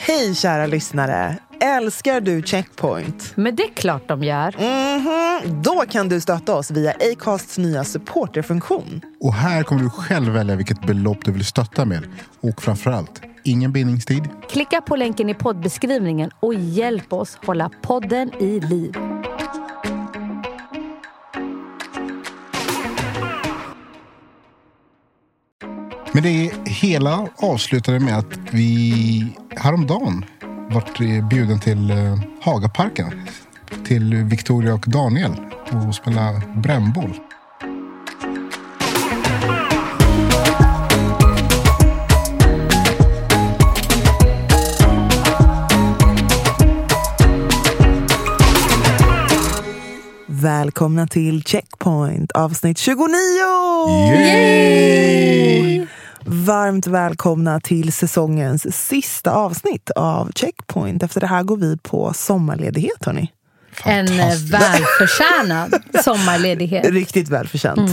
Hej kära lyssnare! Älskar du Checkpoint? Men det är klart de gör. Mhm. Då kan du stötta oss via Acasts nya supporterfunktion. Och här kommer du själv välja vilket belopp du vill stötta med. Och framförallt, ingen bindningstid. Klicka på länken i poddbeskrivningen och hjälp oss hålla podden i liv. Men det hela avslutade med att vi häromdagen vart eh, bjuden till eh, Hagaparken. Till Victoria och Daniel och spela brännboll. Välkomna till Checkpoint avsnitt 29! Yay! Varmt välkomna till säsongens sista avsnitt av Checkpoint. Efter det här går vi på sommarledighet hörni. En eh, välförtjänad sommarledighet. Riktigt välförtjänt.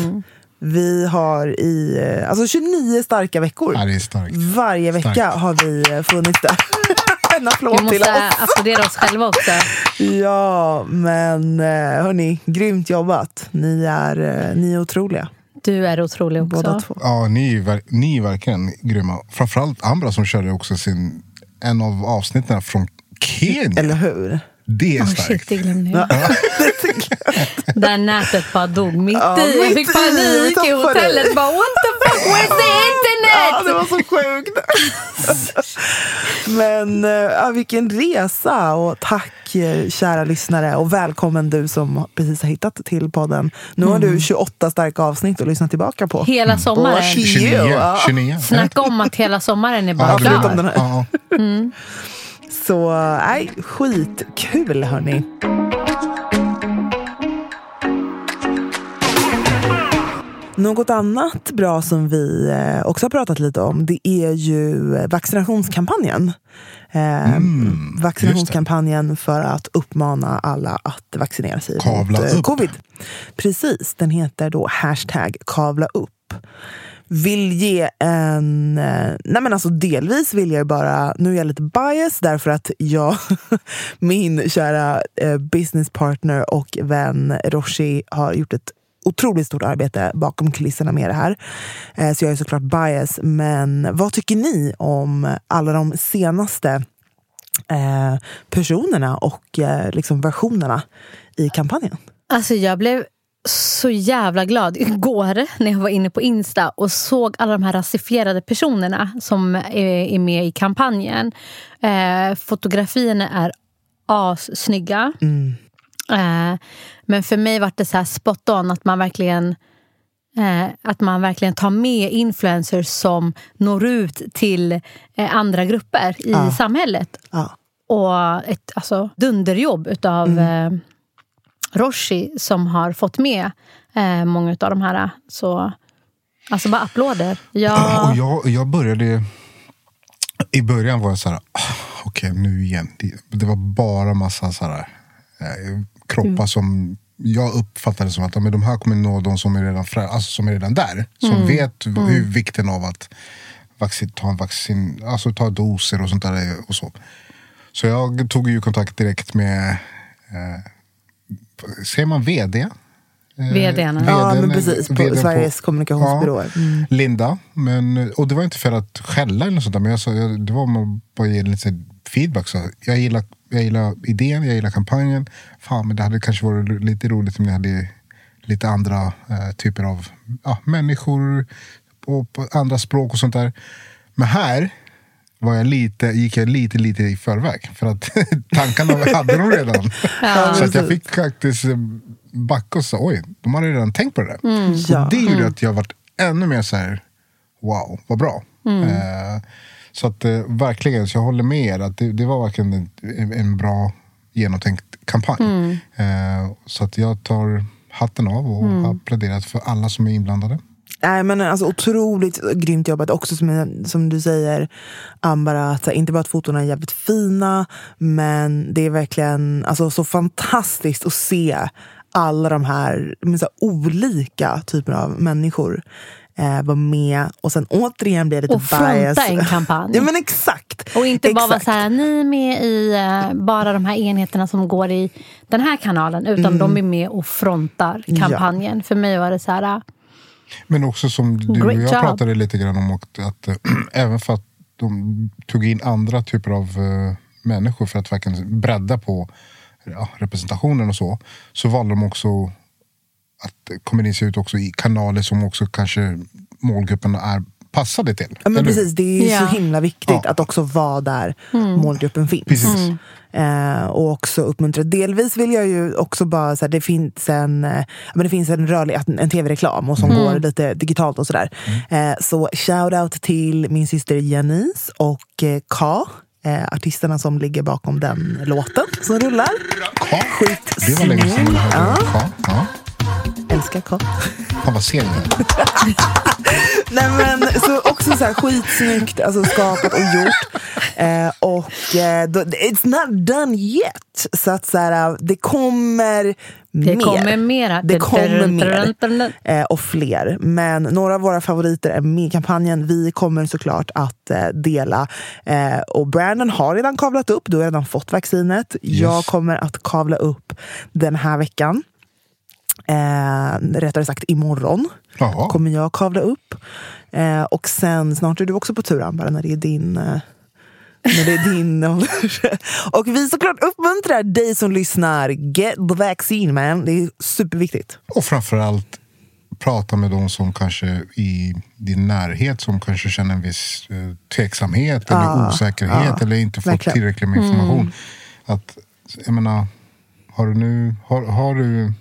Vi har i eh, alltså 29 starka veckor. Ja, det är starkt. Varje vecka Starkt. har vi eh, funnits där. en Vi applåd till måste oss. applådera oss själva också. Ja, men hörni, grymt jobbat. Ni är, ni är otroliga. Du är otrolig också. Båda två. Ja, ni är, ni är verkligen grymma. Framförallt Ambra som körde också sin, en av avsnitten från Kenya. Eller hur? Det är Oh, starkt. shit, det glömde jag. Där nätet bara dog mitt Ja, i. Jag fick panik i hotellet. Bara, what the fuck, where's the Ja, det internet? var så sjukt. Men eh, ja, vilken resa! Och tack eh, kära lyssnare och välkommen du som precis har hittat till podden. Nu har du 28 starka avsnitt att lyssna tillbaka på. Hela sommaren. Bullshit. 29. Ja. 29. Snacka om att hela sommaren är bara Ja, klar. den här. Ja, Så nej, skitkul hörni. Något annat bra som vi eh, också har pratat lite om det är ju vaccinationskampanjen. Eh, Mm, vaccinationskampanjen för att uppmana alla att vaccinera sig Kavla mot eh, upp. covid. Precis, den heter då hashtag kavla upp vill ge en... Eh, nej men alltså delvis vill jag ju bara... Nu är jag lite bias därför att jag, min kära eh, businesspartner och vän Roshi har gjort ett otroligt stort arbete bakom kulisserna med det här. Eh, så jag är såklart bias. Men vad tycker ni om alla de senaste personerna och liksom versionerna i kampanjen? Alltså jag blev så jävla glad igår när jag var inne på Insta och såg alla de här rasifierade personerna som är, med i kampanjen. Eh, fotografierna är assnygga. Eh, men för mig var det så här spot on att man verkligen eh, att man verkligen tar med influencers som når ut till andra grupper i Ja. samhället. Ja. Och ett alltså, dunderjobb utav eh, Roshi som har fått med eh, många av de här. Så, alltså bara applåder. Ja, och Ja, jag, jag började... I början var jag så här, ah, okej nu igen. Det, var bara massa så här, eh, kroppar Mm. som jag uppfattade som att men de här kommer nå de som är redan, frä, alltså, som är redan där. Som Mm. vet hur vikten av att vaccin, ta, en vaccin, alltså, ta doser och sånt där. är Och så. så jag tog ju kontakt direkt med, eh, säger man vd? Eh, VD:arna. Ja, VD:n, men precis. På VD:n Sveriges kommunikationsbyråer. Mm. Linda. Men, och det var inte för att skälla eller något sånt där, men jag sa, jag, det var om att bara ge lite feedback. Så jag, gillar, jag gillar idén, jag gillar kampanjen. Fan, men det hade kanske varit lite roligt om ni hade lite andra eh, typer av ja, människor och på andra språk och sånt där. Men här var jag lite, gick jag lite, lite i förväg. För att tankarna hade de redan. Ja. Så att jag fick faktiskt eh, backa och säga oj, de hade redan tänkt på det där. Mm. Ja. det gjorde att jag varit ännu mer så här, wow, vad bra. Mm. Eh, så att eh, verkligen, så jag håller med er att det, det var verkligen en, en bra genomtänkt kampanj. Mm. Eh, så att jag tar hatten av och Mm. har pläderat för alla som är inblandade. Nej, men alltså, otroligt grymt jobbat. Också som, som du säger, Ambara, att inte bara att fotona är jävligt fina, men det är verkligen alltså, så fantastiskt att se alla de här, så olika typer av människor eh, vara med och sen återigen blir det lite Och fronta bias. en kampanj. ja men exakt. Och inte bara vara Exakt. så här, ni är med i eh, bara de här enheterna som går i den här kanalen. Utan Mm. de är med och frontar kampanjen. För mig var det så här, Men också som du och jag job. pratade lite grann om att, att äh, även för att de tog in andra typer av äh, människor för att verkligen bredda på ja, representationen och så. Så valde de också att kommunicera ut också i kanaler som också kanske målgruppen är passade till. Ja, men precis, det är ju Ja. så himla viktigt Ja. att också vara där Mm. målgruppen finns. Precis. Eh, och också uppmuntra. Delvis vill jag ju också bara, så här, det finns en, eh, men det finns en rörlig en, en tv-reklam och som Mm. går lite digitalt och sådär. Eh, så shout out till min syster Janice och eh, Ka. Eh, artisterna som ligger bakom den låten som rullar. Ja, det var länge sedan jag hörde Ja. ja. Ja. Älskar Ka. Han var sen. ja. Nej men så också så här skitsnyggt alltså skapat och gjort. Eh, och eh, då, it's not done yet. Så att så här, det kommer det mer. kommer mera. Det kommer mer. Eh, och fler. Men några av våra favoriter är med i kampanjen. Vi kommer såklart att eh, dela. Eh, och Brandon har redan kavlat upp. Du har redan fått vaccinet. Jag kommer att kavla upp den här veckan. Eh, rättare sagt imorgon Jaha. kommer jag kavla upp. Eh, och sen snart är du också på tur Amber, när det är din... Eh, när det är din och vi såklart uppmuntrar dig som lyssnar. Get the vaccine man. Det är superviktigt. Och framförallt prata med de som kanske i din närhet som kanske känner en viss eh, tveksamhet eller Ja, osäkerhet ja, eller inte fått verkligen. tillräckligt med information. Att, jag menar, har du, nu, har, har du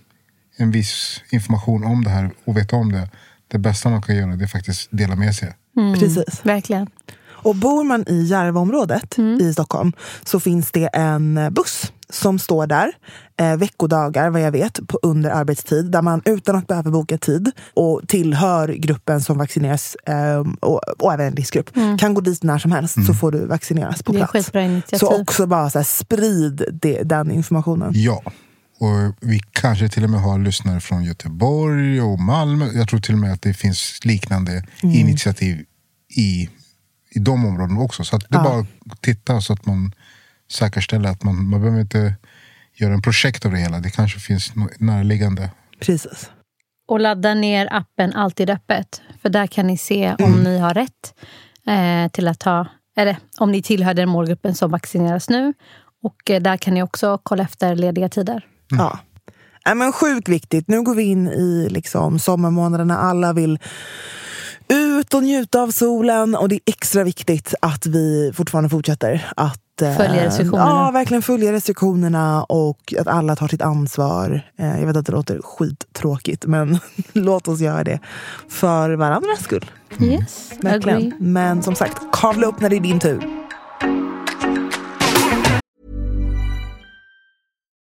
en viss information om det här och vet om det, det bästa man kan göra det är faktiskt dela med sig. Precis. Verkligen. Och bor man i Järvaområdet i Stockholm så finns det en eh, buss som står där eh, veckodagar, vad jag vet, på under arbetstid där man utan att behöva boka tid och tillhör gruppen som vaccineras eh, och, och även en riskgrupp kan gå dit när som helst så får du vaccineras på plats. Så också bara så här, sprid det, den informationen. Ja. Och vi kanske till och med har lyssnare från Göteborg och Malmö. Jag tror till och med att det finns liknande initiativ i, i de områdena också. Så att det är bara att titta så att man säkerställer att man, man behöver inte göra en projekt av det hela. Det kanske finns närliggande. Precis. Och ladda ner appen Alltid öppet. För där kan ni se om Mm. ni har rätt eh, till att ta... Eller om ni tillhör den målgruppen som vaccineras nu. Och eh, där kan ni också kolla efter lediga tider. Ja. Nej, men sjukt viktigt. Nu går vi in i liksom sommarmånaderna. Alla vill ut och njuta av solen. Och det är extra viktigt att vi fortfarande fortsätter att eh, Följa restriktionerna. Ja, verkligen följa restriktionerna och att alla tar sitt ansvar. Eh, jag vet att det låter skittråkigt, men låt oss göra det för varandras skull. Yes, Verkligen. agree. Men som sagt, kavla upp när det är din tur.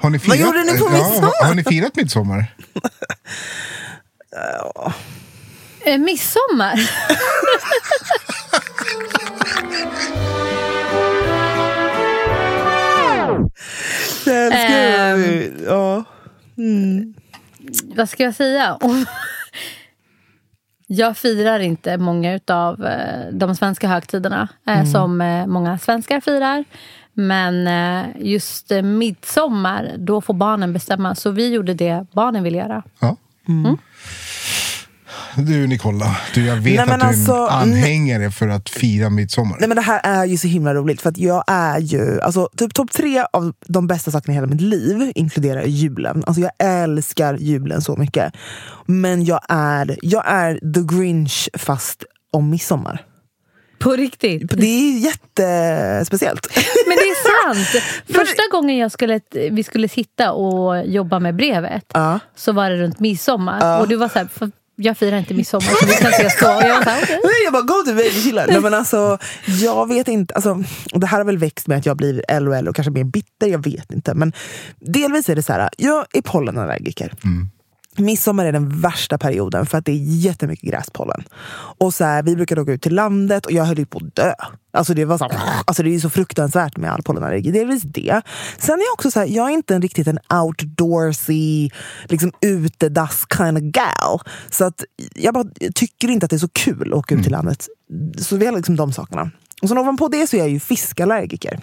Har ni firat, gjorde ni på ja, midsommar? har, har ni firat midsommar? Eh, midsommar? Sen ska Ehm. vi- ja. Vad ska jag säga? Jag firar inte många av de svenska högtiderna eh, som eh, många svenskar firar. Men eh, just eh, midsommar, då får barnen bestämma. Så vi gjorde det barnen ville göra. Ja. Mm. Du Nicola, du, jag vet Nej, att du är alltså, en anhängare för att fira midsommar. Nej men det här är ju så himla roligt för att jag är ju, alltså typ topp tre av de bästa sakerna i hela mitt liv inkluderar julen. Alltså jag älskar julen så mycket. Men jag är, jag är the grinch fast om midsommar. På riktigt. Det är jättespeciellt. Men det är sant! Första gången jag skulle, vi skulle sitta och jobba med brevet Ja. så var det runt midsommar. Och du var så här, "För jag firar inte midsommar så vi kan ses då. Jag "Okej." Nej, jag bara go to baby chillar. Nej, men alltså, jag vet inte. Alltså, det här har väl växt med att jag blir äldre och äldre och kanske mer bitter. Jag vet inte. Men delvis är det så här. Jag är pollenallergiker. Midsommar är den värsta perioden för att det är jättemycket gräspollen. Och så här, vi brukade åka ut till landet och jag höll ju på att dö. Alltså det, var så här, alltså det är så fruktansvärt med all pollenallergi. Delvis det. Sen är jag också så här, jag är inte en, riktigt en outdoorsy, liksom utedass kind of gal. Så att jag bara tycker inte att det är så kul att åka ut till landet. Så vi har liksom de sakerna. Och sen ovanpå det så är jag ju fiskallergiker.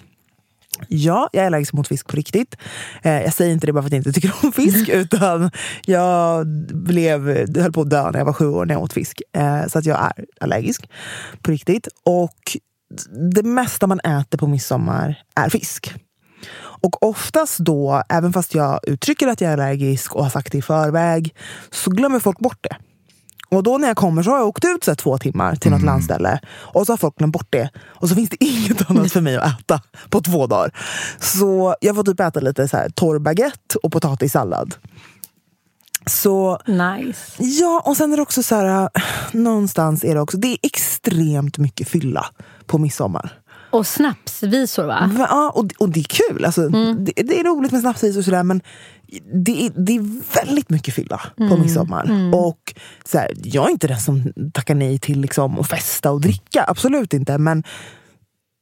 Ja, jag är allergisk mot fisk på riktigt. Eh, jag säger inte det bara för att jag inte tycker om fisk. utan jag blev, höll på att dö när jag var sju år när jag åt fisk. Eh, så att jag är allergisk på riktigt. Och det mesta man äter på midsommar är fisk. Och oftast då, även fast jag uttrycker att jag är allergisk och har sagt det i förväg, så glömmer folk bort det. Och då när jag kommer så har jag åkt ut så två timmar till något landställe och så har folk glömt bort det. Och så finns det inget annat för mig att äta på två dagar. Så jag får typ äta lite så här, torr baguette och potatissallad. Så Nice. ja, och sen är det också så här, äh, någonstans är det också, det är extremt mycket fylla på midsommar. Och snapsvisor va? Ja, och, och det är kul. Alltså, det, det är roligt med snapsis och sådär men det är, det är väldigt mycket fylla på midsommar. Och så här, jag är inte den som tackar nej till liksom, att festa och dricka. Absolut inte. Men,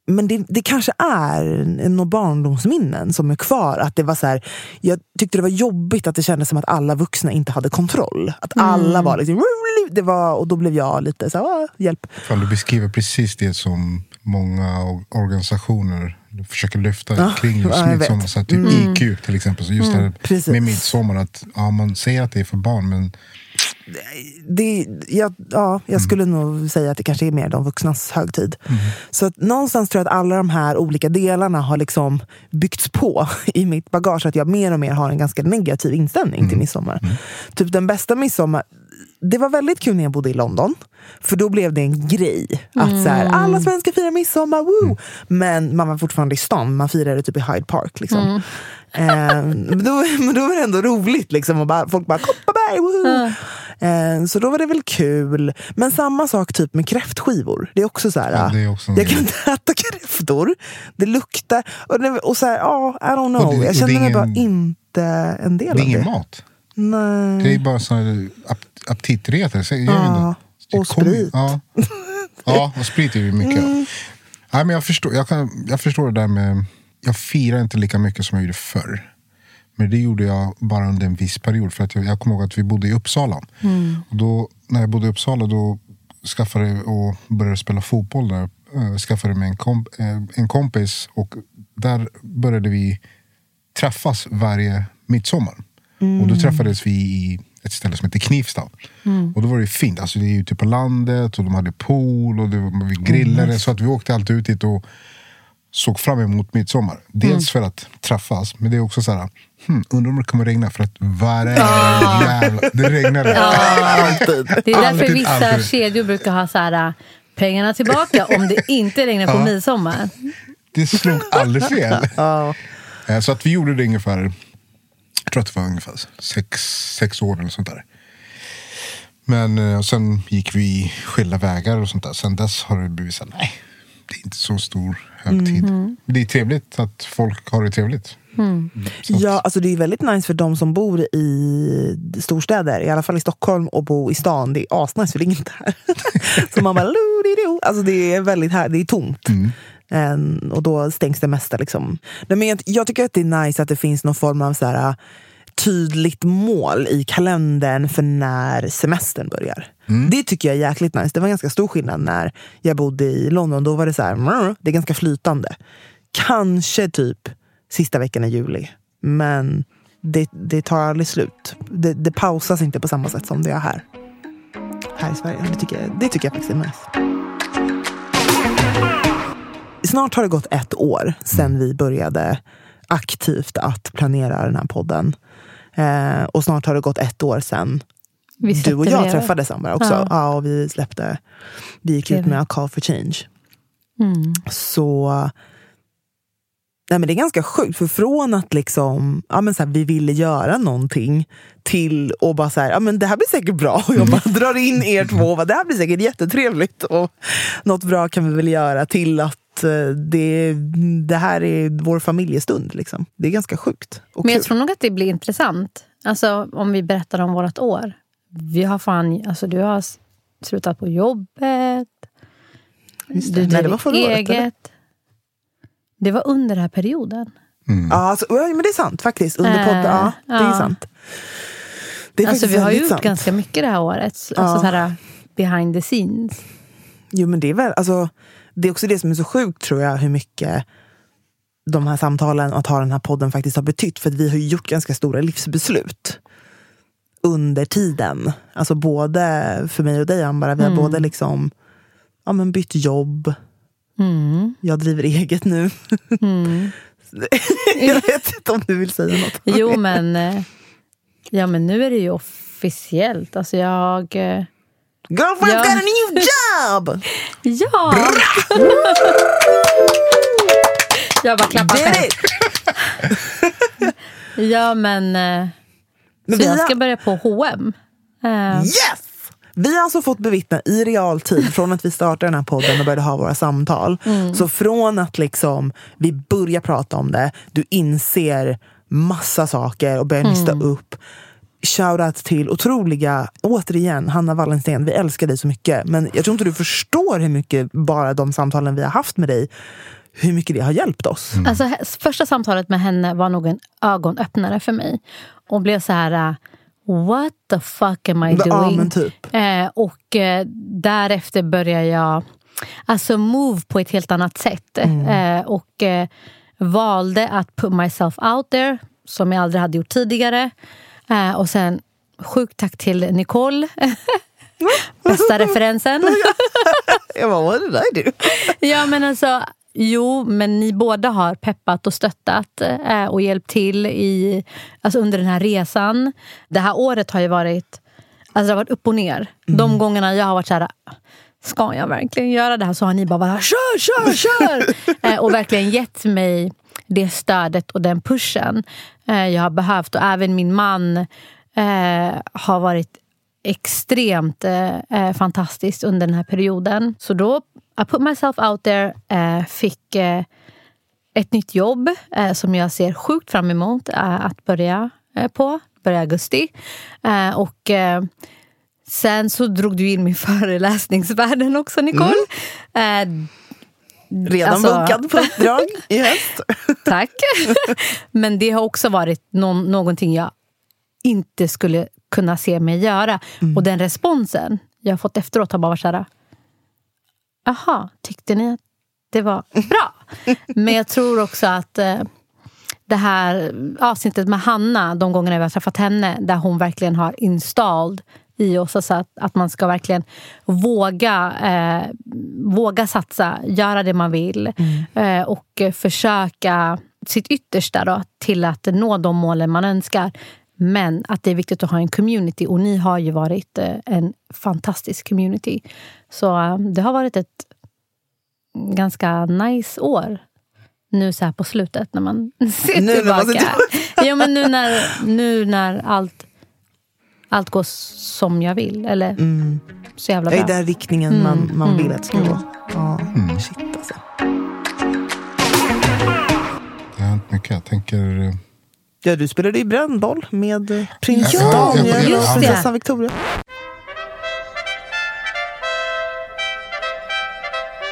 men det, det kanske är några barndomsminnen som är kvar. Att det var så här, jag tyckte det var jobbigt att det kändes som att alla vuxna inte hade kontroll. Att alla var liksom... Det var, och då blev jag lite så här, "Ah, hjälp. Fan, du beskriver precis det som många organisationer försöker lyfta Ja, kring just ja, midsommar. Så typ IQ till exempel. Så just det här precis. med midsommar, att ja, man säger att det är för barn men det, jag, ja, jag skulle nog säga att det kanske är mer de vuxnas högtid. Så att någonstans tror jag att alla de här olika delarna har liksom byggts på i mitt bagage. Att jag mer och mer har en ganska negativ inställning till midsommar. Typ den bästa midsommar, det var väldigt kul när jag bodde i London. För då blev det en grej. Att så här, alla svenskar firar midsommar, woo! Men man var fortfarande i stan, man firade typ i Hyde Park. Liksom. Eh, men, då, men då var det ändå roligt. Liksom, och bara, folk bara “Kopparberg, woohoo!” eh, Så då var det väl kul. Men samma sak typ med kräftskivor. Det är också så här, Ja, det är också jag kan inte äta kräftor. Det luktar. Och, det, och så här, ja, I don't know. Det- jag det är känner mig bara ingen- inte en del det är av ingen det. mat. Nej. Det är bara sån här ap aptitretare. Vet Ja. Det och sprit. Ja. ja, och sprit är ju mycket. Mm. Nej, men jag, förstår, jag, kan, jag förstår det där med... Jag firar inte lika mycket som jag gjorde förr. Men det gjorde jag bara under en viss period. För att jag, jag kommer ihåg att vi bodde i Uppsala. Och då, när jag bodde i Uppsala då skaffade och började spela fotboll där. Jag skaffade mig en, komp, eh, en kompis och där började vi träffas varje midsommar. Och då träffades vi i ett ställe som heter Knivsta. Och då var det fint, alltså det är ute på landet och de hade pool och det var, vi grillade. Så att vi åkte alltid ut dit och såg fram emot midsommar. Dels för att träffas, men det är också så här, hmm, undrar om det kommer regna för att varje jävla... Det regnade. Alltid. Det är därför Alltid, vissa alltid. kedjor brukar ha så här, pengarna tillbaka om det inte regnar på midsommar. Det slog aldrig fel. Ja. Eh, Så att vi gjorde det ungefär, jag tror att det var ungefär sex, sex år eller sånt där. Men eh, sen gick vi skilda vägar och sånt där. Sen dess har det blivit så här, nej, det är inte så stor högtid. Det är trevligt att folk har det trevligt. Att- Ja, alltså det är väldigt nice för de som bor i storstäder, i alla fall i Stockholm, och bo i stan. Det är asnice för det är inget här. Så man bara... "Lu-di-do." Alltså det är väldigt här, det är tomt. Ehm, och då stängs det mesta. Liksom. Nej, men jag, jag tycker att det är nice att det finns någon form av så här, tydligt mål i kalendern för när semestern börjar. Det tycker jag är jäkligt nice. Det var ganska stor skillnad när jag bodde i London. Då var det så här, det är ganska flytande. kanske typ sista veckan i juli. Men det, det tar aldrig slut. Det, det pausas inte på samma sätt som det gör här. Här i Sverige. Det tycker jag, det tycker jag faktiskt är nice. Snart har det gått ett år sedan vi började aktivt att planera den här podden. Eh, och snart har det gått ett år sedan du och jag träffades Amber också. Ja. Ja. och vi släppte, vi gick ut med A Call for Change. Mm. Så nej men det är ganska sjukt, för från att liksom, ja men så här, vi ville göra någonting till att bara så här, ja men det här blir säkert bra. Och jag bara drar in er två och bara, det här blir säkert jättetrevligt. Och något bra kan vi väl göra till att eh, det, det här är vår familjestund. Liksom. Det är ganska sjukt. Och Men jag kul. tror nog att det blir intressant. Alltså om vi berättar om vårt år. Vi har fan, alltså du har slutat på jobbet. Just Du det. Nej, det var förra året, eller? eget. Det var under den här perioden. Mm. Ja, alltså, men det är sant faktiskt. Under podden, ja, det är ja. sant. Det är Alltså vi har gjort sant. ganska mycket det här året. Alltså Ja. så här, behind the scenes. Jo men det är väl, alltså, det är också det som är så sjukt tror jag, hur mycket de här samtalen och att ha den här podden faktiskt har betytt. För att vi har gjort ganska stora livsbeslut under tiden. Alltså både för mig och dig Ambara, vi har Mm. både liksom ja, men bytt jobb, Mm. jag driver eget nu. Mm. jag vet inte om du vill säga något. Jo men, eh, ja, men nu är det ju officiellt. Alltså jag... eh, Girlfriend's Ja. got a new job! Ja! jag bara klappar själv. Ja men, eh, Men så vi jag har- ska börja på H&M. Eh, Yes! Vi har alltså fått bevittna i realtid, från att vi startade den här podden och började ha våra samtal. Så från att liksom vi börjar prata om det, du inser massa saker och börjar nysta upp. Shoutout till otroliga, återigen, Hanna Wallensten. Vi älskar dig så mycket. Men jag tror inte du förstår hur mycket bara de samtalen vi har haft med dig, hur mycket det har hjälpt oss. Alltså, he- första samtalet med henne var nog en ögonöppnare för mig. Och blev så här... eh, What the fuck am I Ja, doing? men typ. Eh, och eh, därefter började jag alltså move på ett helt annat sätt. Mm. Eh, och eh, valde att put myself out there, som jag aldrig hade gjort tidigare. Eh, och sen, sjukt tack till Nicole. Bästa referensen. Jag bara, what did I do? Ja men alltså, jo men ni båda har peppat och stöttat eh, och hjälpt till i, alltså under den här resan. Det här året har ju varit, alltså det har varit upp och ner. De gångerna jag har varit så här, ska jag verkligen göra det här? Så har ni bara, bara kör, kör, kör! eh, och verkligen gett mig det stödet och den pushen eh, jag har behövt. Och även min man eh, har varit extremt eh, fantastiskt under den här perioden. Så då, I put myself out there, eh, fick eh, ett nytt jobb som jag ser sjukt fram emot att börja på. Börja augusti. Och sen så drog du in min föreläsningsvärlden också, Nicole. Eh, Redan Alltså- bokad på uppdrag i höst. Tack. Men det har också varit någon, någonting jag inte skulle kunna se mig göra. Och den responsen jag har fått efteråt har bara varit så här... Aha, tyckte ni att det var bra? Men jag tror också att eh, det här avsnittet med Hanna, de gångerna vi har träffat henne, där hon verkligen har installed i oss, alltså att, att man ska verkligen våga, eh, våga satsa, göra det man vill eh, och försöka sitt yttersta då, till att nå de målen man önskar. Men att det är viktigt att ha en community och ni har ju varit eh, en fantastisk community. Så eh, det har varit ett ganska nice år nu så här på slutet när man ser Nu när tillbaka. man ser ja, men nu när, nu när allt, allt går som jag vill. Eller så jävla Det bra. är den riktningen man, man vill att det ska gå. Ja, shit alltså. Det har hänt mycket. Jag tänker... eh, Ja, du spelade ju brännboll med eh, prins Ja, Daniel just och det. prinsessan Victoria.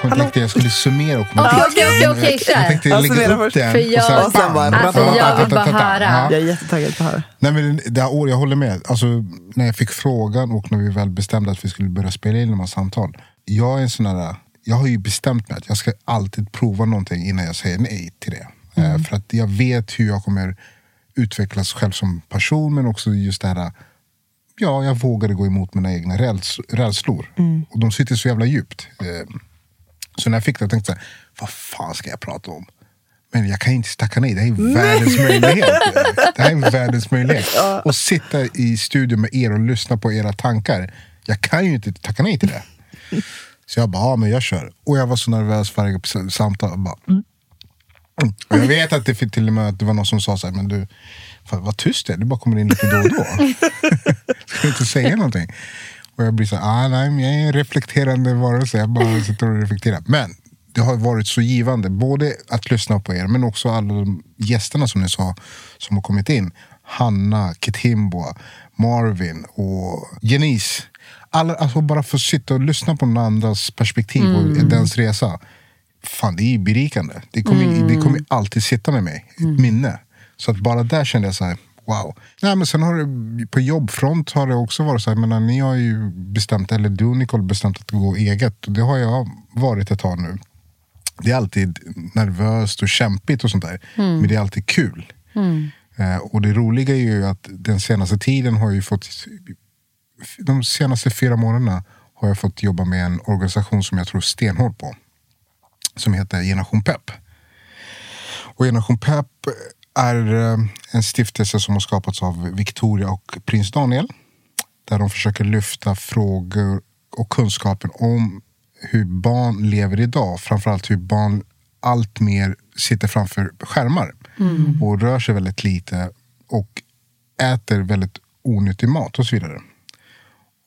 Jag tänkte jag skulle summera och komma Okej, okej, kör. Jag tänkte lägga upp den. För jag- och sen, och sen bara- Alltså, jag vill bara höra. Ja. Jag är jättetaggad på det här. Nej, men det här året, jag håller med. Alltså, när jag fick frågan och när vi väl bestämde att vi skulle börja spela in de här samtal. Jag är en sån här, jag har ju bestämt mig att jag ska alltid prova någonting innan jag säger nej till det. Eh, för att jag vet hur jag kommer utvecklas själv som person men också just det här Ja, jag vågade gå emot mina egna räls, rädslor. Och de sitter så jävla djupt. Så när jag fick det jag tänkte jag, vad fan ska jag prata om? Men jag kan inte tacka nej, det här är världens möjlighet. Det här är världens möjlighet. Och sitta i studion med er och lyssna på era tankar. Jag kan ju inte tacka nej till det. Så jag bara, ja men jag kör. Och jag var så nervös varje samtal. Jag Bara, mm. Och jag vet att det till och med att det var någon som sa så här, men du, fan, vad tyst det är, du bara kommer in lite då och då. Ska du inte säga någonting? Och jag blir så ah, nej, jag är en reflekterande varelse, jag bara sitter och reflekterar. Men det har varit så givande, både att lyssna på er, men också alla de gästerna som ni sa, som har kommit in. Hanna, Kitimbo, Marvin och Janice. Alla, alltså bara få sitta och lyssna på någon andras perspektiv och dens resa. Fan, det är berikande. Det kommer, det kommer alltid sitta med mig, ett minne. Så att bara där kände jag så här, wow. Nej, men sen har det, på jobbfront har det också varit så här, men ni har ju bestämt, eller du och Nicole bestämt att gå eget. Det har jag varit ett tag nu. Det är alltid nervöst och kämpigt och sånt där. Men det är alltid kul. Eh, och det roliga är ju att den senaste tiden har jag ju fått de senaste fyra månaderna har jag fått jobba med en organisation som jag tror stenhårt på. Som heter Generation Pep. Och Generation Pep är eh, en stiftelse som har skapats av Victoria och prins Daniel. Där de försöker lyfta frågor och kunskapen om hur barn lever idag. Framförallt hur barn allt mer sitter framför skärmar och rör sig väldigt lite och äter väldigt onyttig mat och så vidare.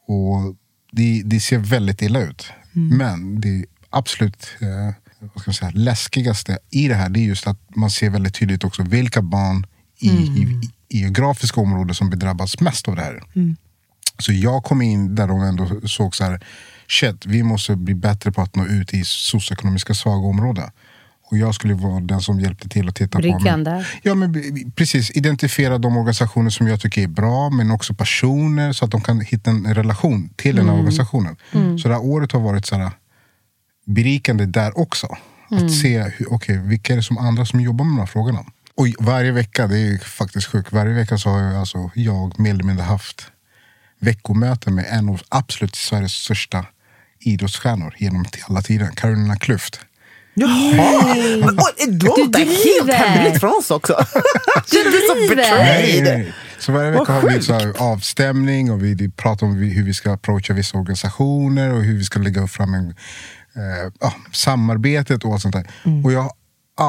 Och det, det ser väldigt illa ut. Men det absolut eh, vad ska man säga, läskigaste i det här det är just att man ser väldigt tydligt också vilka barn i, i, i geografiska områden som bedrabbas mest av det här. Så jag kom in där de ändå såg så här, shit, vi måste bli bättre på att nå ut i socioekonomiska svaga områden. Och jag skulle vara den som hjälpte till att titta på... Bryggan Men, där. ja, men precis. Identifiera de organisationer som jag tycker är bra, men också personer så att de kan hitta en relation till den här organisationen. Så det här året har varit så här, berikande där också. Att se hur, okay, vilka är det som andra som jobbar med de här frågorna. Och varje vecka, det är faktiskt sjukt, varje vecka så har jag, alltså, jag mer eller mindre haft veckomöten med en av absolut Sveriges största idrottsstjärnor genom alla tider, Carolina Klüft. Jaha! Oj, då Du var det helt hemligt från oss också. Du driver. Nej, nej. Så varje vecka har vi så här avstämning och vi pratar om hur vi ska approacha vissa organisationer och hur vi ska lägga fram en, eh, ja, samarbetet och allt sånt där. Mm. Och jag har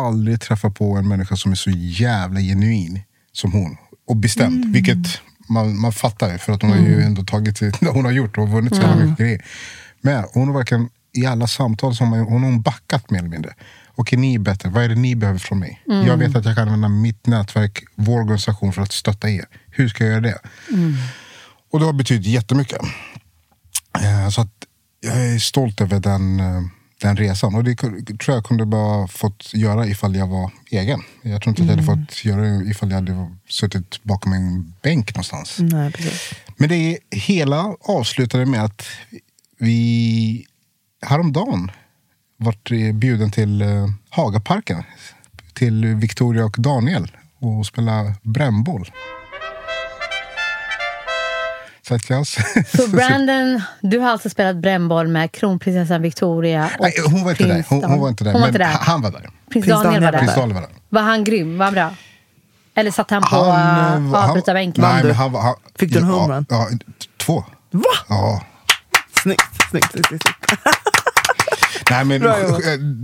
aldrig träffat på en människa som är så jävla genuin som hon. Och bestämd, Mm. vilket man, man fattar för att hon har ju ändå tagit sig, hon har gjort och vunnit så jävla mycket grejer. Men hon har verkligen i alla samtal som hon, hon har backat mer eller mindre. Okej, ni är bättre. Vad är det ni behöver från mig? Jag vet att jag kan använda mitt nätverk, vår organisation för att stötta er. Hur ska jag göra det? Och det har betytt jättemycket. Eh, Så att jag är stolt över den, eh, den resan. Och det tror jag kunde bara fått göra ifall jag var egen. Jag tror inte att jag hade fått göra det ifall jag hade suttit bakom en bänk någonstans. Nej, precis. Men det hela avslutade med att vi häromdagen vart bjuden till eh, Hagaparken. Till Victoria och Daniel och spela brännboll. Jag... Så Brandon, du har alltså spelat brännboll med kronprinsessan Victoria och Nej, hon var inte där. Hon, hon var inte där. Hon var inte där. han var där. Prins Prins Daniel var Daniel där. Prins Daniel var där. Var han grym? Var han bra? Eller satt han på Han, var- han, avbrytarbänken? nej, men han, var- han, Fick du en ja, homerun? Ja, t- två. Va? Ja. Snyggt, snyggt. snyggt, snyggt. Nej, men, eh,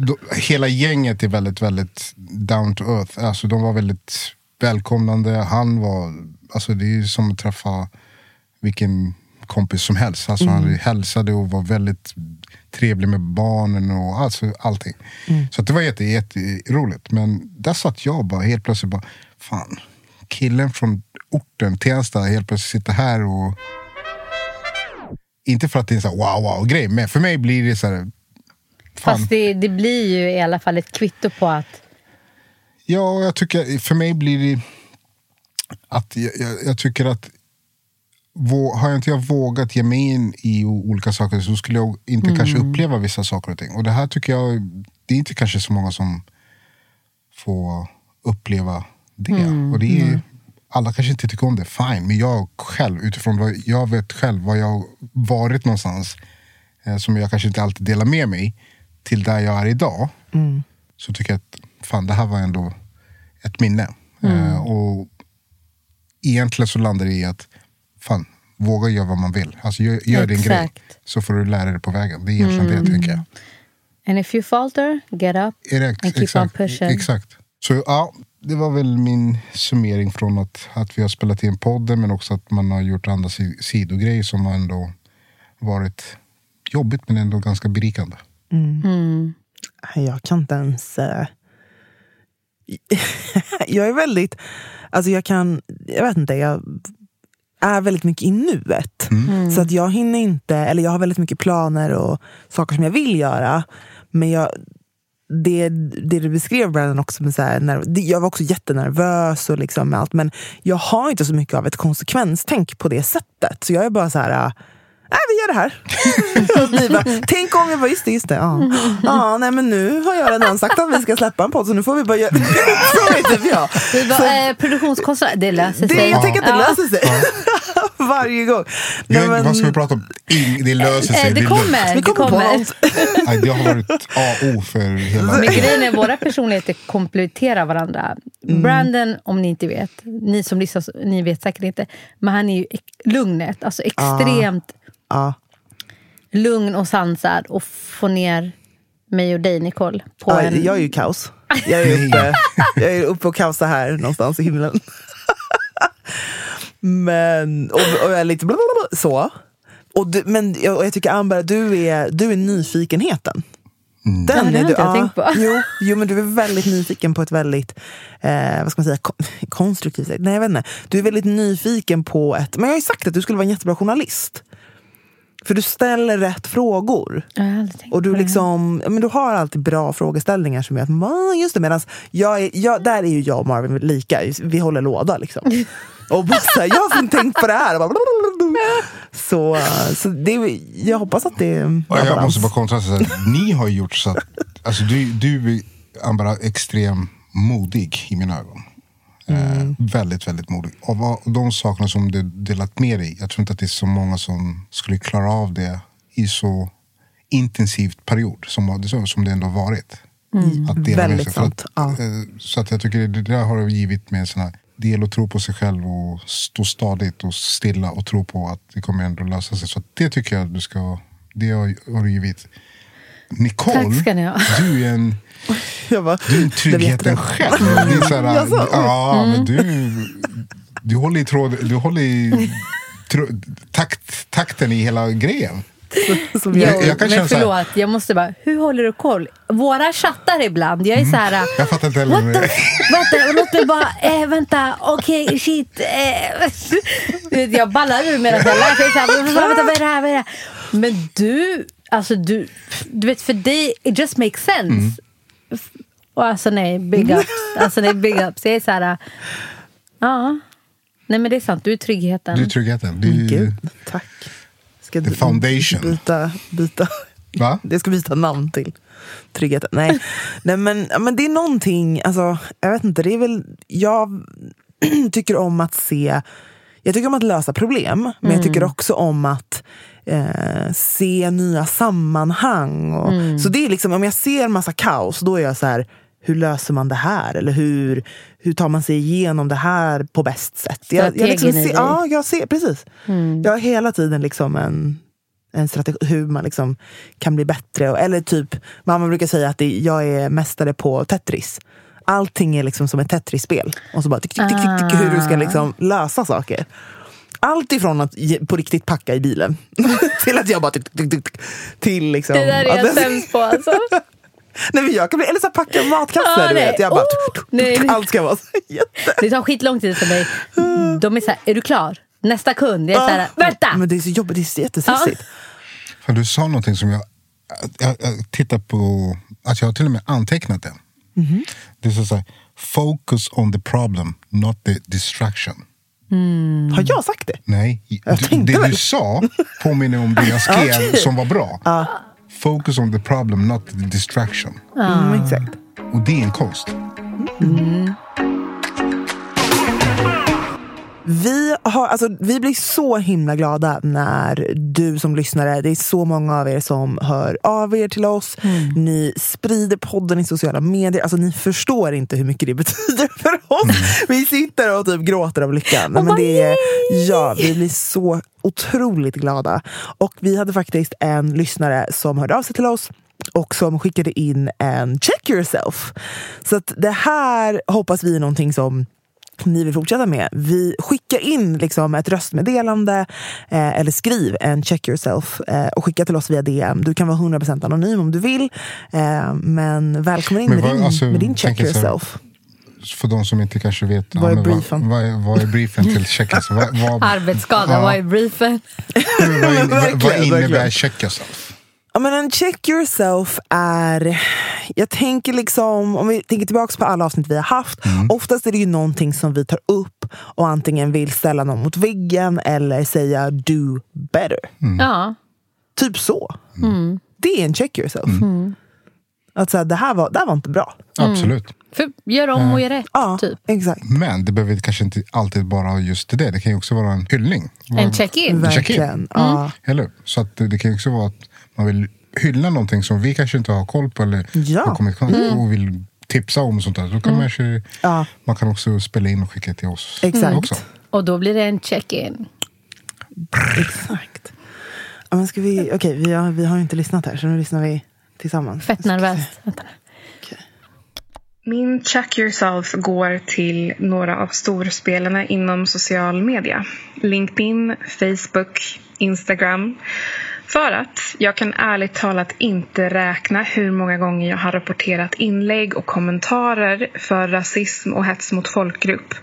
då, hela gänget är väldigt, väldigt down to earth. Alltså, de var väldigt välkomnande. Han var, alltså, det är ju som att träffa vilken kompis som helst. Alltså, Han hälsade och var väldigt trevlig med barnen och alltså, allting. Så att det var jätte, jätteroligt. Men där satt jag bara helt plötsligt bara, fan, killen från orten, Tensta, helt plötsligt sitter här och inte för att det är en sån wow wow grej, men för mig blir det så här. Fan. Fast det, det blir ju i alla fall ett kvitto på att Ja, jag tycker, för mig blir det att jag, jag, jag tycker att har jag inte jag vågat ge mig in i olika saker så skulle jag inte kanske uppleva vissa saker och ting. Och det här tycker jag, det är inte kanske så många som får uppleva det. Och det är, alla kanske inte tycker om det, fine. Men jag själv, utifrån vad jag vet själv, vad jag varit någonstans, eh, som jag kanske inte alltid delar med mig, till där jag är idag. Så tycker jag att fan, det här var ändå ett minne. Eh, och egentligen så landar det i att fan, våga göra vad man vill. Alltså gör, gör din grej. Så får du lära dig på vägen. Det är egentligen det tänker jag. And if you falter, get up det, and keep exakt, on pushing. exakt. Så ja, det var väl min summering från att, att vi har spelat in podden men också att man har gjort andra si- sidogrejer som har ändå varit jobbigt men ändå ganska berikande. Nej, Jag kan inte ens... eh, jag är väldigt... Alltså jag kan... Jag vet inte. Jag är väldigt mycket i nuet. Så att jag hinner inte... Eller jag har väldigt mycket planer och saker som jag vill göra. Men jag... Det, det du beskrev Brandon också, med så här, när, jag var också jättenervös och liksom med allt. Men jag har inte så mycket av ett konsekvenstänk på det sättet. Så jag är bara så här... äh, Nej, vi gör det här. Bara, Tänk om jag bara, just det, just det. Ja. Ja, nej, men nu har jag redan sagt att vi ska släppa en podd, så nu får vi bara göra Så typ jag. Vi bara, eh, produktionskostnader, det löser Det, sig. jag tänker att det Ja. löser sig. Varje gång. Vi Nej, har, men- Vad ska vi prata om? Det löser sig. Eh, Det är lugnt. kommer. Vi Det kommer på kommer. Nej, det har varit A O för hela... Men grejen är våra personligheter kompletterar varandra. Mm. Brandon, om ni inte vet, ni som lyssnar, ni vet säkert inte, men han är ju lugnet, alltså extremt Ja. lugn och sansad och få ner mig och dig Nicole på Ja, en... jag är ju kaos. Jag är uppe, jag är uppe och kaosar här någonstans i himlen. Men, och, och jag är lite blablabla, så. Och du, men jag, och jag tycker Amber, du är, du är nyfikenheten. Den Ja, det är du, inte jag tänkt på. Jo, jo, men du är väldigt nyfiken på ett väldigt eh, vad ska man säga, kon- konstruktivt sätt. Nej, jag vet inte. Du är väldigt nyfiken på ett... Men jag har ju sagt att du skulle vara en jättebra journalist. För du ställer rätt frågor. Och du, liksom, ja, men du har alltid bra frågeställningar som gör att man, just det, medan jag är, jag, där är ju jag och Marvin lika, vi håller låda liksom. Och bara så här, jag har tänkt på det här. Bara, så så det, jag hoppas att det är Och jag måste bara kontrasta. Ni har gjort så att... Alltså du, du är extremt modig i mina ögon. Eh, väldigt, väldigt modig. Och vad, de sakerna som du delat med dig. Jag tror inte att det är så många som skulle klara av det i så intensivt period som, som, det ändå har varit. Att dela med Väldigt sig. För att, sant, ja. eh, Så att jag tycker det där har givit mig en sån här del att tro på sig själv och stå stadigt och stilla och tro på att det kommer ändå lösa sig. Så det tycker jag du ska... Det har, har du givit. Nicole, du är en... Jag bara, Du tryggheten själv. Det är så här, Jaså? ja, men du, du håller i, tråd, du håller i tro, takt, takten i hela grejen. jag. Som Jo, jag, jag kan känna men så här- förlåt, jag måste bara, hur håller du koll? Våra chattar ibland, jag är så här... Jag fattar inte heller. What the, vänta, låt mig bara, eh, vänta, okej, shit. Eh. Jag ballar ur medan jag lär vänta, vänta, vad är det här, vad är det här? Men du, alltså du, du vet för dig, it just makes sense. F- Och alltså nej, big ups. Alltså nej, big ups. Jag är så här, ja. Nej men det är sant, du är tryggheten. Du är tryggheten. Du, Gud, tack. Ska The du- foundation. Byta, byta. va? Jag ska byta namn till tryggheten. Nej, Nej men, men det är någonting, alltså, jag vet inte, det är väl, jag tycker om att se, jag tycker om att lösa problem, men jag tycker också om att eh, se nya sammanhang. Och, Så det är liksom, om jag ser massa kaos, då är jag så här, hur löser man det här? Eller hur, hur tar man sig igenom det här på bäst sätt? Jag, jag liksom ser, ja, jag ser, precis. Jag har hela tiden liksom en, en strategi, hur man liksom kan bli bättre. Och- Eller typ, mamma brukar säga att det, jag är mästare på Tetris. Allting är liksom som ett Tetris-spel. Och så bara tick, tick, tick, tick, tick, hur du ska liksom lösa saker. Allt ifrån att på riktigt packa i bilen till att jag bara... Tick, tick, tick, till liksom... Det där är jag sämst på alltså. Nej, men jag kan bli, eller så packa matkassar, Ah, du nej. vet. Jag bara... Oh, nej. allt ska vara så jätte... Det tar skitlång tid för mig. De är så här, är du klar? Nästa kund. Jag är så här, vänta! Men det är så jobbigt, det är så jättestressigt. För du sa någonting som jag, jag, jag tittar på, att jag har till och med antecknat det. Det är så här, focus on the problem, not the distraction. Har jag sagt det? Nej, Jag du, det väl. du sa påminner om det jag skrev Okej. som var bra. Focus on the problem, not the distraction. Mm, exakt. Och det är en konst. Vi, har, alltså, vi blir så himla glada när du som lyssnare, det är så många av er som hör av er till oss. Ni sprider podden i sociala medier. Alltså, ni förstår inte hur mycket det betyder för oss. Vi sitter och typ gråter av lycka. Nej, men det är, ja, vi blir så otroligt glada. Och vi hade faktiskt en lyssnare som hörde av sig till oss och som skickade in en check yourself. Så det här hoppas vi är någonting som ni vill fortsätta med. Vi skickar in liksom ett röstmeddelande eh, eller skriv en check yourself eh, och skicka till oss via DM. Du kan vara 100% anonym om du vill. Eh, men välkommen in Men med, vad- din, alltså, med din check här- yourself. För de som inte kanske vet. Vad är briefen? Vad, vad, vad är briefen till? Vad, vad, Arbetsskada, Ja. vad är briefen? vad, in, vad, vad innebär check yourself? Ja, men en check yourself är... Jag tänker liksom, om vi tänker tillbaka på alla avsnitt vi har haft. Oftast är det ju någonting som vi tar upp och antingen vill ställa någon mot väggen eller säga do better. Ja. Typ så. Det är en check yourself. Att säga, det, här var, det här var inte bra. Absolut. För gör om och gör rätt, Ja, typ. exakt. Men det behöver kanske inte alltid bara ha just det. Det kan ju också vara en hyllning. En check-in. Check-in. Verkligen. Ja. Eller hur? Så att det, det kan ju också vara att man vill hylla någonting som vi kanske inte har koll på eller Ja. har kommit kontakt och vill tipsa om. sånt där. Då kan man, kanske, Ja. man kan också spela in och skicka till oss Exakt. också. Och då blir det en check-in. Exakt. Ja, men ska vi, okej, vi, har, vi har inte lyssnat här, så nu lyssnar vi tillsammans. Fett nervöst. Min Check Yourself går till några av storspelarna inom social media. LinkedIn, Facebook, Instagram. För att jag kan ärligt talat inte räkna hur många gånger jag har rapporterat inlägg och kommentarer för rasism och hets mot folkgrupp.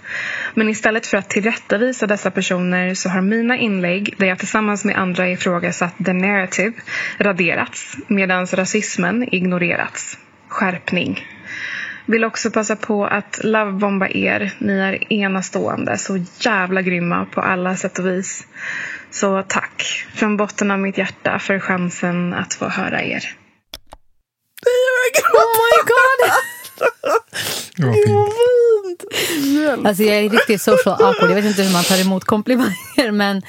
Men istället för att tillrättavisa dessa personer så har mina inlägg, där jag tillsammans med andra ifrågasatt the narrative, raderats medan rasismen ignorerats. Skärpning. Vill också passa på att lovebomba er. Ni är enastående, så jävla grymma på alla sätt och vis. Så tack från botten av mitt hjärta för chansen att få höra er. Oh my god! Det var fint. Alltså jag är riktigt social awkward. Jag vet inte hur man tar emot komplimanger men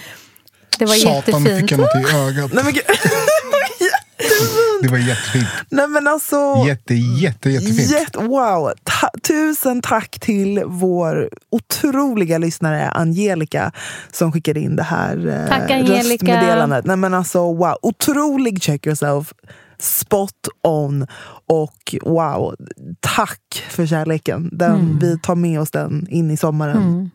det var Satan, jättefint. fick jag något i ögat. Nej, men, gud. Det var jättefint. Nej men alltså. Jätte, jätte, jättefint. Jätte, wow! Ta, tusen tack till vår otroliga lyssnare Angelica som skickade in det här eh, Tack, Angelica. röstmeddelandet. Nej, men alltså, wow. Otrolig check yourself. Spot on. Och wow, tack för kärleken. Den, Mm. Vi tar med oss den in i sommaren.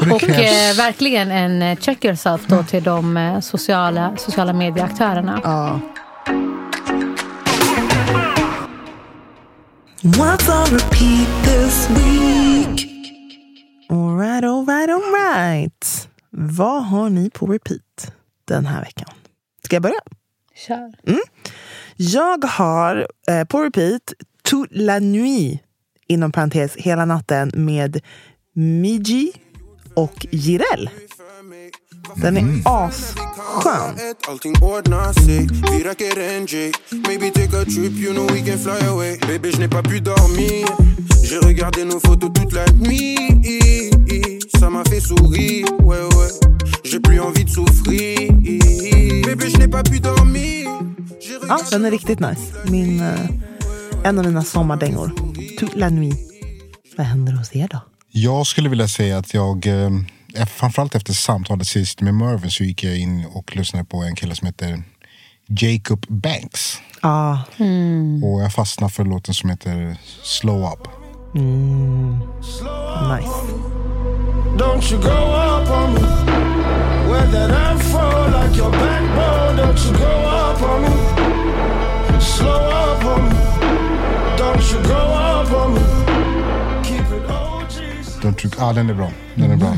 Och det Och eh, verkligen en eh, check yourself då till de eh, sociala, sociala medieaktörerna. Ja. What's on repeat this week? Alright, alright, alright. Vad har ni på repeat den här veckan? Ska jag börja? Kör. Jag har eh, på repeat Toute la nuit, inom parentes hela natten med Miji och Jireel. Den är asskön. Ett, Allting ordnar sig, vi räcker en J Maybe take a trip, you know we can fly away Bébé, je n'ai pas pu dormir J'ai regardé nos photos toute la nuit Ça m'a fait sourire, ouais ouais J'ai plus envie de souffrir Bébé, je n'ai pas pu dormir Ja, den är riktigt nice. Min, eh, en av mina sommardängor. Toute la nuit. Vad händer hos er då? Jag skulle vilja säga att jag, eh, framförallt efter samtalet sist med Mervyn så gick jag in och lyssnade på en kille som heter Jacob Banks. Ja, Och jag fastnade för låten som heter Slow Up. nice. Don't you go up on me. Wear that afro like your backbone. Don't you go up on me. Slow up on me. Don't you go up on me. Keep it OG. Ah, den är bra. Den är bra.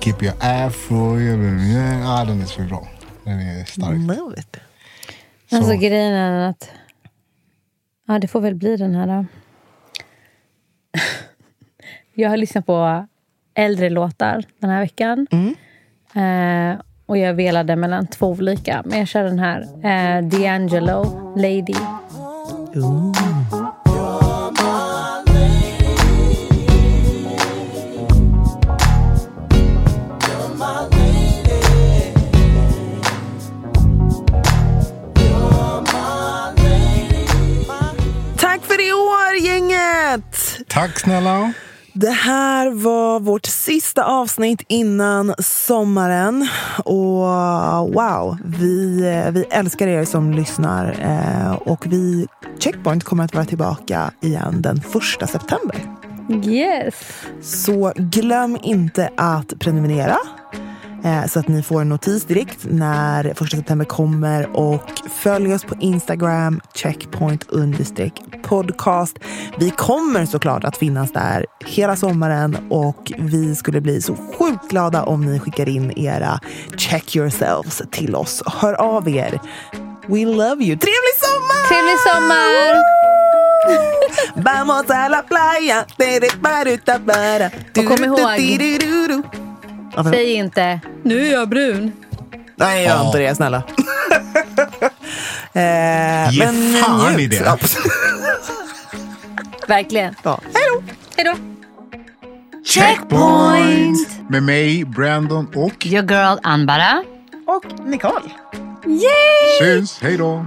Keep your afro. Ja, den är så bra. Den är stark. Love it. Alltså Så. grejen är att... Ja, det får väl bli den här... då. Jag har lyssnat på äldre låtar den här veckan. Eh, och jag velade mellan två olika. Men jag kör den här. Eh, D'Angelo, Lady. Tack Tack snälla. Det här var vårt sista avsnitt innan sommaren. Och wow, vi, vi älskar er som lyssnar. Eh, och vi, Checkpoint kommer att vara tillbaka igen den första september. Yes! Så glöm inte att prenumerera så att ni får en notis direkt när första september kommer och följ oss på Instagram, checkpoint podcast. Vi kommer såklart att finnas där hela sommaren och vi skulle bli så sjukt glada om ni skickar in era check yourselves till oss. Hör av er. We love you. Trevlig sommar! Trevlig sommar! Vamos a la playa. Och kom ihåg- Men- Säg inte nu är jag brun. Nej, gör inte det, snälla. eh, Ge men fan njut. i det. Verkligen. ja. Hej då! Hej då! Checkpoint! Med mig, Brandon och Your girl Anbara. Och Nicole. syns. Hej då.